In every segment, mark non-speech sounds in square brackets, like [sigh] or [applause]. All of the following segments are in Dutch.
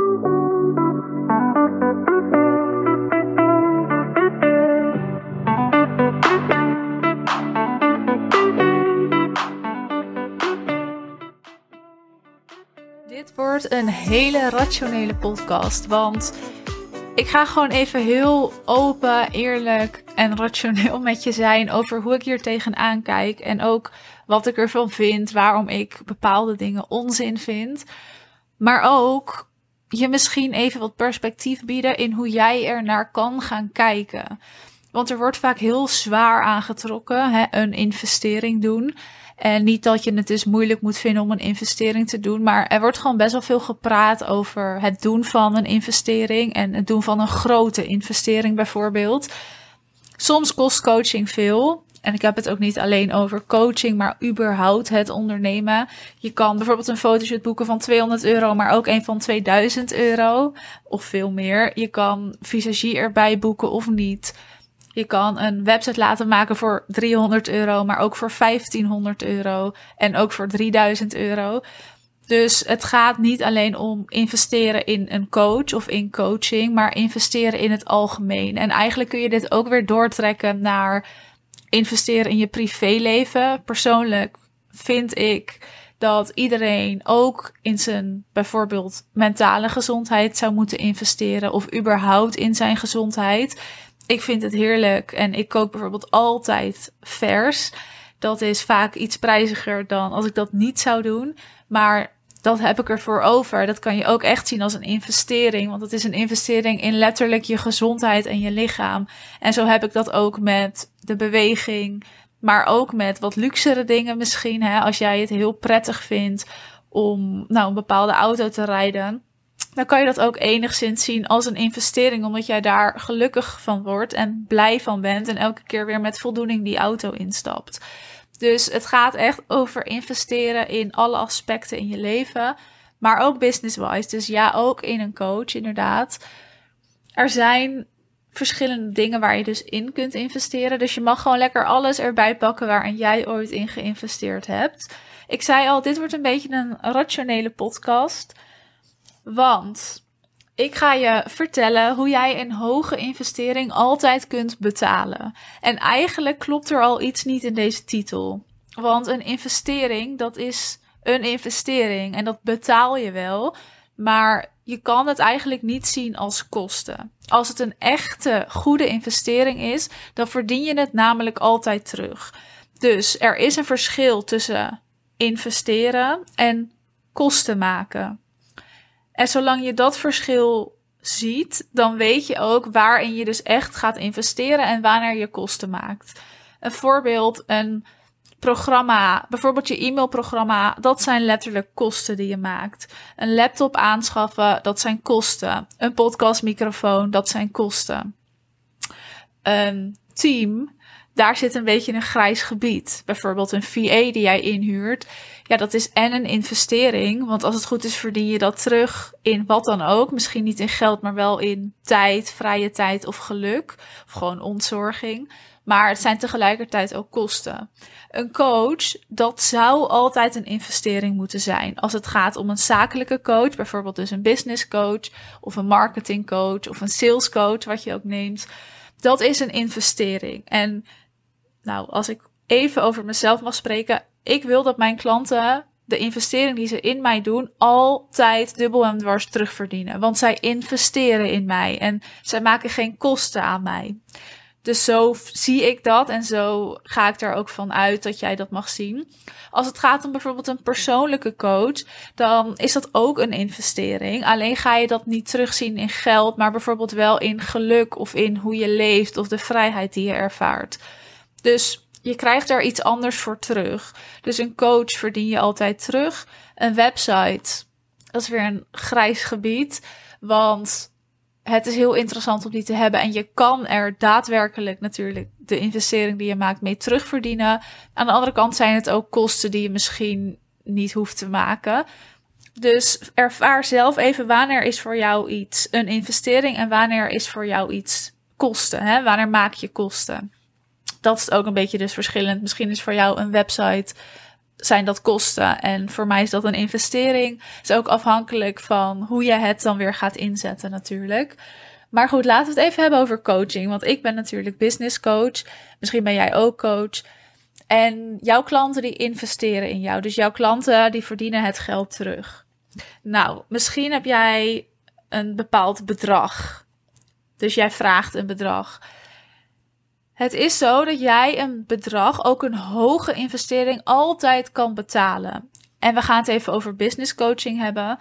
Dit wordt een hele rationele podcast, want ik ga gewoon even heel open, eerlijk en rationeel [laughs] met je zijn over hoe ik hier tegenaan kijk en ook wat ik ervan vind, waarom ik bepaalde dingen onzin vind. Maar ook je misschien even wat perspectief bieden in hoe jij er naar kan gaan kijken. Want er wordt vaak heel zwaar aangetrokken, hè, een investering doen. En niet dat je het dus moeilijk moet vinden om een investering te doen, maar er wordt gewoon best wel veel gepraat over het doen van een investering en het doen van een grote investering bijvoorbeeld. Soms kost coaching veel. En ik heb het ook niet alleen over coaching, maar überhaupt het ondernemen. Je kan bijvoorbeeld een fotoshoot boeken van 200 euro, maar ook een van 2000 euro of veel meer. Je kan visagie erbij boeken of niet. Je kan een website laten maken voor 300 euro, maar ook voor 1500 euro en ook voor 3000 euro. Dus het gaat niet alleen om investeren in een coach of in coaching, maar investeren in het algemeen. En eigenlijk kun je dit ook weer doortrekken naar investeren in je privéleven. Persoonlijk vind ik dat iedereen ook in zijn bijvoorbeeld mentale gezondheid zou moeten investeren of überhaupt in zijn gezondheid. Ik vind het heerlijk en ik kook bijvoorbeeld altijd vers. Dat is vaak iets prijziger dan als ik dat niet zou doen. Maar dat heb ik ervoor over. Dat kan je ook echt zien als een investering. Want het is een investering in letterlijk je gezondheid en je lichaam. En zo heb ik dat ook met de beweging. Maar ook met wat luxere dingen misschien. Hè? Als jij het heel prettig vindt om nou, een bepaalde auto te rijden dan kan je dat ook enigszins zien als een investering, omdat jij daar gelukkig van wordt en blij van bent en elke keer weer met voldoening die auto instapt. Dus het gaat echt over investeren in alle aspecten in je leven, maar ook business-wise. Dus ja, ook in een coach, inderdaad. Er zijn verschillende dingen waar je dus in kunt investeren. Dus je mag gewoon lekker alles erbij pakken waarin jij ooit in geïnvesteerd hebt. Ik zei al, dit wordt een beetje een rationele podcast. Want ik ga je vertellen hoe jij een hoge investering altijd kunt betalen. En eigenlijk klopt er al iets niet in deze titel. Want een investering, dat is een investering en dat betaal je wel. Maar je kan het eigenlijk niet zien als kosten. Als het een echte goede investering is, dan verdien je het namelijk altijd terug. Dus er is een verschil tussen investeren en kosten maken. En zolang je dat verschil ziet, dan weet je ook waarin je dus echt gaat investeren en wanneer je kosten maakt. Een voorbeeld, een programma, bijvoorbeeld je e-mailprogramma, dat zijn letterlijk kosten die je maakt. Een laptop aanschaffen, dat zijn kosten. Een podcastmicrofoon, dat zijn kosten. Een team, daar zit een beetje een grijs gebied. Bijvoorbeeld een VA die jij inhuurt. Ja, dat is en een investering. Want als het goed is, verdien je dat terug in wat dan ook. Misschien niet in geld, maar wel in tijd, vrije tijd of geluk. Of gewoon ontzorging. Maar het zijn tegelijkertijd ook kosten. Een coach, dat zou altijd een investering moeten zijn. Als het gaat om een zakelijke coach, bijvoorbeeld dus een business coach, of een marketing coach, of een sales coach, wat je ook neemt. Dat is een investering. En nou, als ik even over mezelf mag spreken, ik wil dat mijn klanten de investering die ze in mij doen altijd dubbel en dwars terugverdienen. Want zij investeren in mij en zij maken geen kosten aan mij. Dus zo zie ik dat en zo ga ik er ook van uit dat jij dat mag zien. Als het gaat om bijvoorbeeld een persoonlijke coach, dan is dat ook een investering. Alleen ga je dat niet terugzien in geld, maar bijvoorbeeld wel in geluk of in hoe je leeft of de vrijheid die je ervaart. Dus je krijgt daar iets anders voor terug. Dus een coach verdien je altijd terug. Een website, dat is weer een grijs gebied. Want het is heel interessant om die te hebben. En je kan er daadwerkelijk natuurlijk de investering die je maakt mee terugverdienen. Aan de andere kant zijn het ook kosten die je misschien niet hoeft te maken. Dus ervaar zelf even wanneer is voor jou iets een investering en wanneer is voor jou iets kosten. Hè? Wanneer maak je kosten? Dat is ook een beetje dus verschillend. Misschien is voor jou een website zijn dat kosten. En voor mij is dat een investering. Het is ook afhankelijk van hoe je het dan weer gaat inzetten, natuurlijk. Maar goed, laten we het even hebben over coaching. Want ik ben natuurlijk business coach. Misschien ben jij ook coach. En jouw klanten die investeren in jou. Dus jouw klanten die verdienen het geld terug. Nou, misschien heb jij een bepaald bedrag. Dus jij vraagt een bedrag. Het is zo dat jij een bedrag, ook een hoge investering, altijd kan betalen. En we gaan het even over business coaching hebben.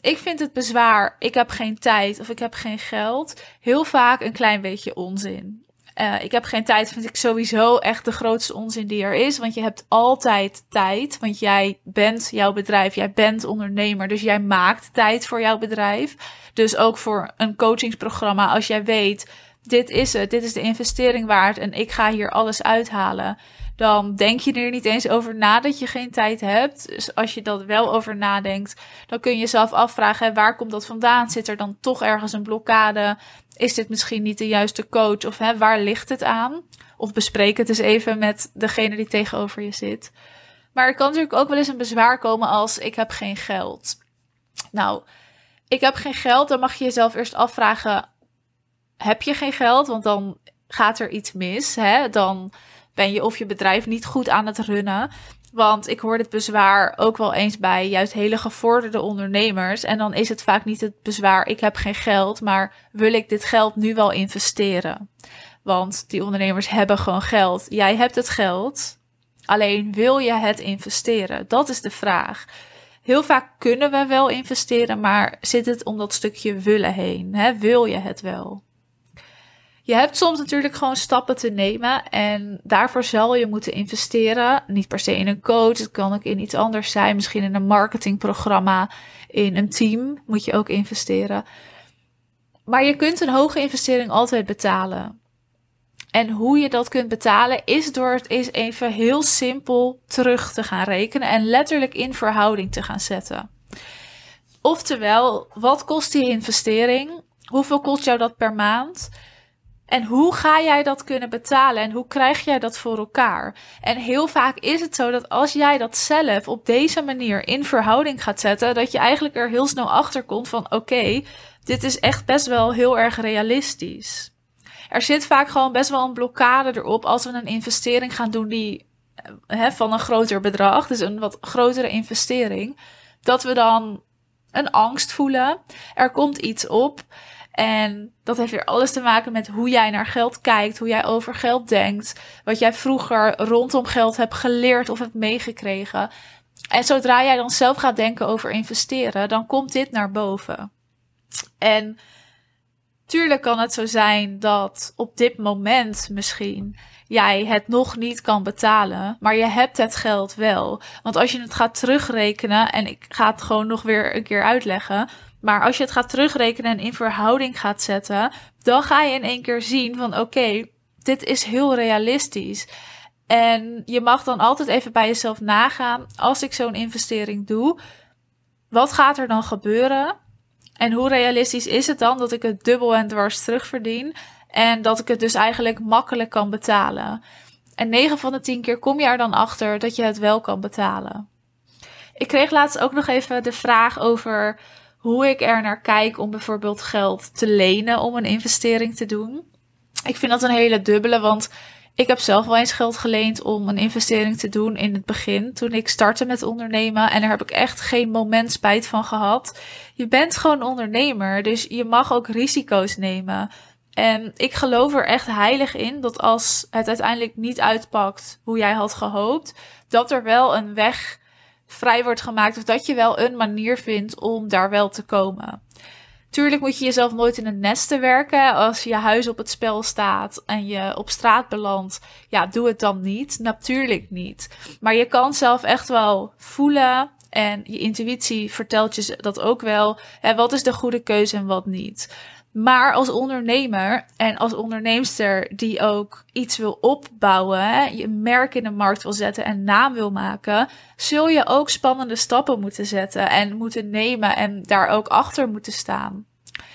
Ik vind het bezwaar, ik heb geen tijd of ik heb geen geld, heel vaak een klein beetje onzin. Uh, ik heb geen tijd, vind ik sowieso echt de grootste onzin die er is. Want je hebt altijd tijd. Want jij bent jouw bedrijf, jij bent ondernemer. Dus jij maakt tijd voor jouw bedrijf. Dus ook voor een coachingsprogramma, als jij weet dit is het, dit is de investering waard en ik ga hier alles uithalen. Dan denk je er niet eens over na dat je geen tijd hebt. Dus als je dat wel over nadenkt, dan kun je jezelf afvragen: waar komt dat vandaan? Zit er dan toch ergens een blokkade? Is dit misschien niet de juiste coach? Of hè, waar ligt het aan? Of bespreek het eens even met degene die tegenover je zit. Maar er kan natuurlijk ook wel eens een bezwaar komen als: ik heb geen geld. Nou, ik heb geen geld, dan mag je jezelf eerst afvragen: heb je geen geld, want dan gaat er iets mis. Hè? Dan ben je of je bedrijf niet goed aan het runnen. Want ik hoor dit bezwaar ook wel eens bij juist hele gevorderde ondernemers. En dan is het vaak niet het bezwaar: ik heb geen geld, maar wil ik dit geld nu wel investeren? Want die ondernemers hebben gewoon geld. Jij hebt het geld. Alleen wil je het investeren? Dat is de vraag. Heel vaak kunnen we wel investeren, maar zit het om dat stukje willen heen? Hè? Wil je het wel? Je hebt soms natuurlijk gewoon stappen te nemen en daarvoor zal je moeten investeren. Niet per se in een coach, het kan ook in iets anders zijn. Misschien in een marketingprogramma, in een team moet je ook investeren. Maar je kunt een hoge investering altijd betalen. En hoe je dat kunt betalen is door het eens even heel simpel terug te gaan rekenen en letterlijk in verhouding te gaan zetten. Oftewel, wat kost die investering? Hoeveel kost jou dat per maand? En hoe ga jij dat kunnen betalen en hoe krijg jij dat voor elkaar? En heel vaak is het zo dat als jij dat zelf op deze manier in verhouding gaat zetten, dat je eigenlijk er heel snel achter komt van oké, dit is echt best wel heel erg realistisch. Er zit vaak gewoon best wel een blokkade erop als we een investering gaan doen die hè, van een groter bedrag, dus een wat grotere investering, dat we dan een angst voelen. Er komt iets op. En dat heeft weer alles te maken met hoe jij naar geld kijkt, hoe jij over geld denkt, wat jij vroeger rondom geld hebt geleerd of hebt meegekregen. En zodra jij dan zelf gaat denken over investeren, dan komt dit naar boven. En tuurlijk kan het zo zijn dat op dit moment misschien jij het nog niet kan betalen, maar je hebt het geld wel. Want als je het gaat terugrekenen, en ik ga het gewoon nog weer een keer uitleggen, maar als je het gaat terugrekenen en in verhouding gaat zetten, dan ga je in één keer zien van oké, dit is heel realistisch. En je mag dan altijd even bij jezelf nagaan, als ik zo'n investering doe, wat gaat er dan gebeuren? En hoe realistisch is het dan dat ik het dubbel en dwars terugverdien en dat ik het dus eigenlijk makkelijk kan betalen? En 9 van de 10 keer kom je er dan achter dat je het wel kan betalen. Ik kreeg laatst ook nog even de vraag over hoe ik er naar kijk om bijvoorbeeld geld te lenen om een investering te doen. Ik vind dat een hele dubbele, want ik heb zelf wel eens geld geleend om een investering te doen in het begin, toen ik startte met ondernemen. En daar heb ik echt geen moment spijt van gehad. Je bent gewoon ondernemer, dus je mag ook risico's nemen. En ik geloof er echt heilig in dat als het uiteindelijk niet uitpakt hoe jij had gehoopt, dat er wel een weg vrij wordt gemaakt. Of dat je wel een manier vindt om daar wel te komen. Tuurlijk moet je jezelf nooit in een nest werken. Als je huis op het spel staat en je op straat belandt, ja, doe het dan niet. Natuurlijk niet. Maar je kan zelf echt wel voelen. En je intuïtie vertelt je dat ook wel. Hè, wat is de goede keuze en wat niet? Maar als ondernemer en als onderneemster die ook iets wil opbouwen, je merk in de markt wil zetten en naam wil maken, zul je ook spannende stappen moeten zetten en moeten nemen en daar ook achter moeten staan.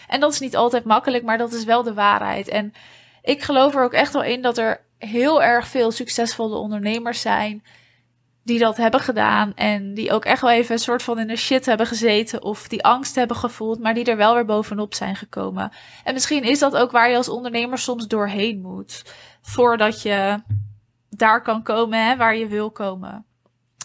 En dat is niet altijd makkelijk, maar dat is wel de waarheid. En ik geloof er ook echt wel in dat er heel erg veel succesvolle ondernemers zijn die dat hebben gedaan en die ook echt wel even een soort van in de shit hebben gezeten of die angst hebben gevoeld, maar die er wel weer bovenop zijn gekomen. En misschien is dat ook waar je als ondernemer soms doorheen moet, voordat je daar kan komen hè, waar je wil komen.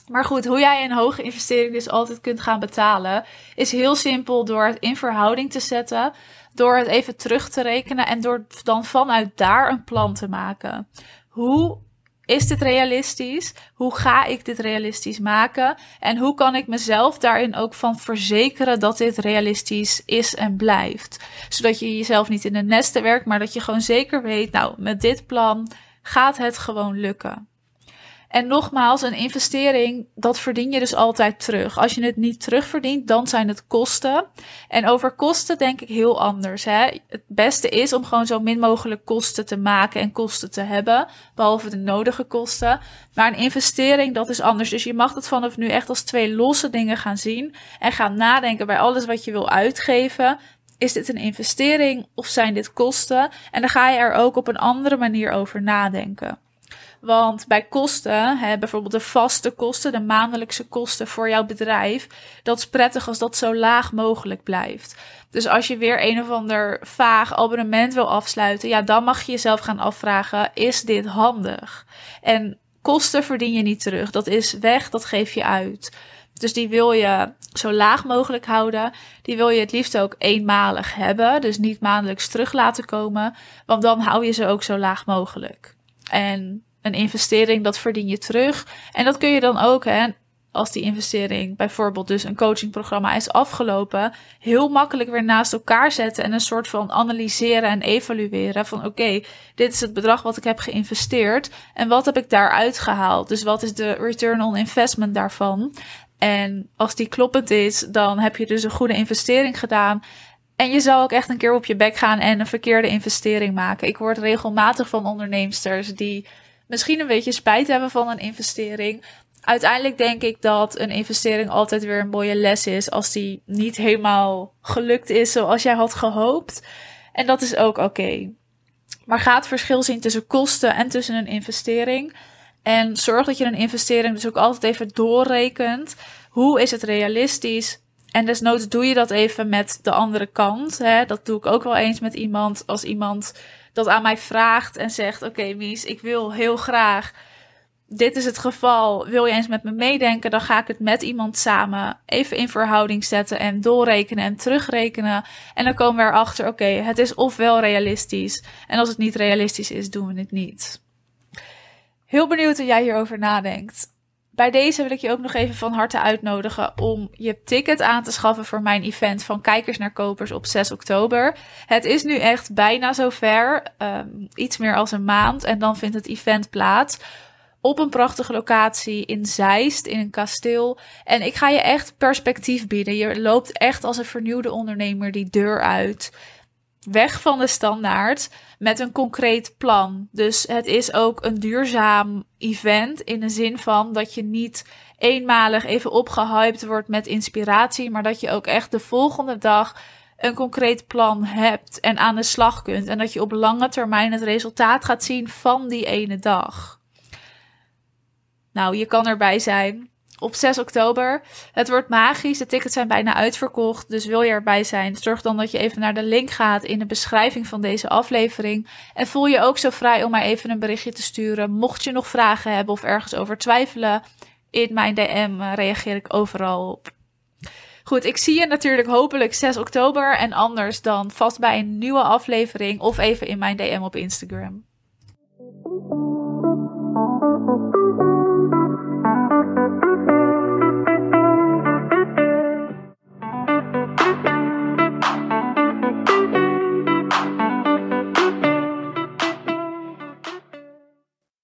Maar goed, hoe jij een hoge investering dus altijd kunt gaan betalen, is heel simpel door het in verhouding te zetten, door het even terug te rekenen en door dan vanuit daar een plan te maken. Hoe is dit realistisch? Hoe ga ik dit realistisch maken? En hoe kan ik mezelf daarin ook van verzekeren dat dit realistisch is en blijft? Zodat je jezelf niet in de nesten werkt, maar dat je gewoon zeker weet, nou, met dit plan gaat het gewoon lukken. En nogmaals, een investering, dat verdien je dus altijd terug. Als je het niet terugverdient, dan zijn het kosten. En over kosten denk ik heel anders. Hè? Het beste is om gewoon zo min mogelijk kosten te maken en kosten te hebben, behalve de nodige kosten. Maar een investering, dat is anders. Dus je mag het vanaf nu echt als twee losse dingen gaan zien en gaan nadenken bij alles wat je wil uitgeven. Is dit een investering of zijn dit kosten? En dan ga je er ook op een andere manier over nadenken. Want bij kosten, hè, bijvoorbeeld de vaste kosten, de maandelijkse kosten voor jouw bedrijf, dat is prettig als dat zo laag mogelijk blijft. Dus als je weer een of ander vaag abonnement wil afsluiten, ja, dan mag je jezelf gaan afvragen: is dit handig? En kosten verdien je niet terug. Dat is weg, dat geef je uit. Dus die wil je zo laag mogelijk houden. Die wil je het liefst ook eenmalig hebben. Dus niet maandelijks terug laten komen. Want dan hou je ze ook zo laag mogelijk. En een investering, dat verdien je terug. En dat kun je dan ook, hè, als die investering, bijvoorbeeld dus een coachingprogramma is afgelopen, heel makkelijk weer naast elkaar zetten en een soort van analyseren en evalueren van oké, dit is het bedrag wat ik heb geïnvesteerd en wat heb ik daaruit gehaald? Dus wat is de return on investment daarvan? En als die kloppend is, dan heb je dus een goede investering gedaan. En je zou ook echt een keer op je bek gaan en een verkeerde investering maken. Ik word regelmatig van onderneemsters die misschien een beetje spijt hebben van een investering. Uiteindelijk denk ik dat een investering altijd weer een mooie les is als die niet helemaal gelukt is zoals jij had gehoopt. En dat is ook oké. Maar ga het verschil zien tussen kosten en tussen een investering. En zorg dat je een investering dus ook altijd even doorrekent. Hoe is het realistisch? En desnoods doe je dat even met de andere kant. Hè? Dat doe ik ook wel eens met iemand. Als iemand dat aan mij vraagt en zegt: Oké, Mies, ik wil heel graag. Dit is het geval. Wil je eens met me meedenken? Dan ga ik het met iemand samen even in verhouding zetten en doorrekenen en terugrekenen. En dan komen we erachter: oké, het is ofwel realistisch. En als het niet realistisch is, doen we het niet. Heel benieuwd hoe jij hierover nadenkt. Bij deze wil ik je ook nog even van harte uitnodigen om je ticket aan te schaffen voor mijn event van kijkers naar kopers op 6 oktober. Het is nu echt bijna zover, um, iets meer als een maand en dan vindt het event plaats op een prachtige locatie in Zeist, in een kasteel. En ik ga je echt perspectief bieden. Je loopt echt als een vernieuwde ondernemer die deur uit weg van de standaard met een concreet plan. Dus het is ook een duurzaam event in de zin van dat je niet eenmalig even opgehyped wordt met inspiratie, maar dat je ook echt de volgende dag een concreet plan hebt en aan de slag kunt. En dat je op lange termijn het resultaat gaat zien van die ene dag. Nou, je kan erbij zijn op 6 oktober. Het wordt magisch. De tickets zijn bijna uitverkocht. Dus wil je erbij zijn, zorg dan dat je even naar de link gaat in de beschrijving van deze aflevering. En voel je ook zo vrij om mij even een berichtje te sturen. Mocht je nog vragen hebben of ergens over twijfelen, in mijn DM reageer ik overal op. Goed, ik zie je natuurlijk hopelijk 6 oktober. En anders dan vast bij een nieuwe aflevering of even in mijn DM op Instagram.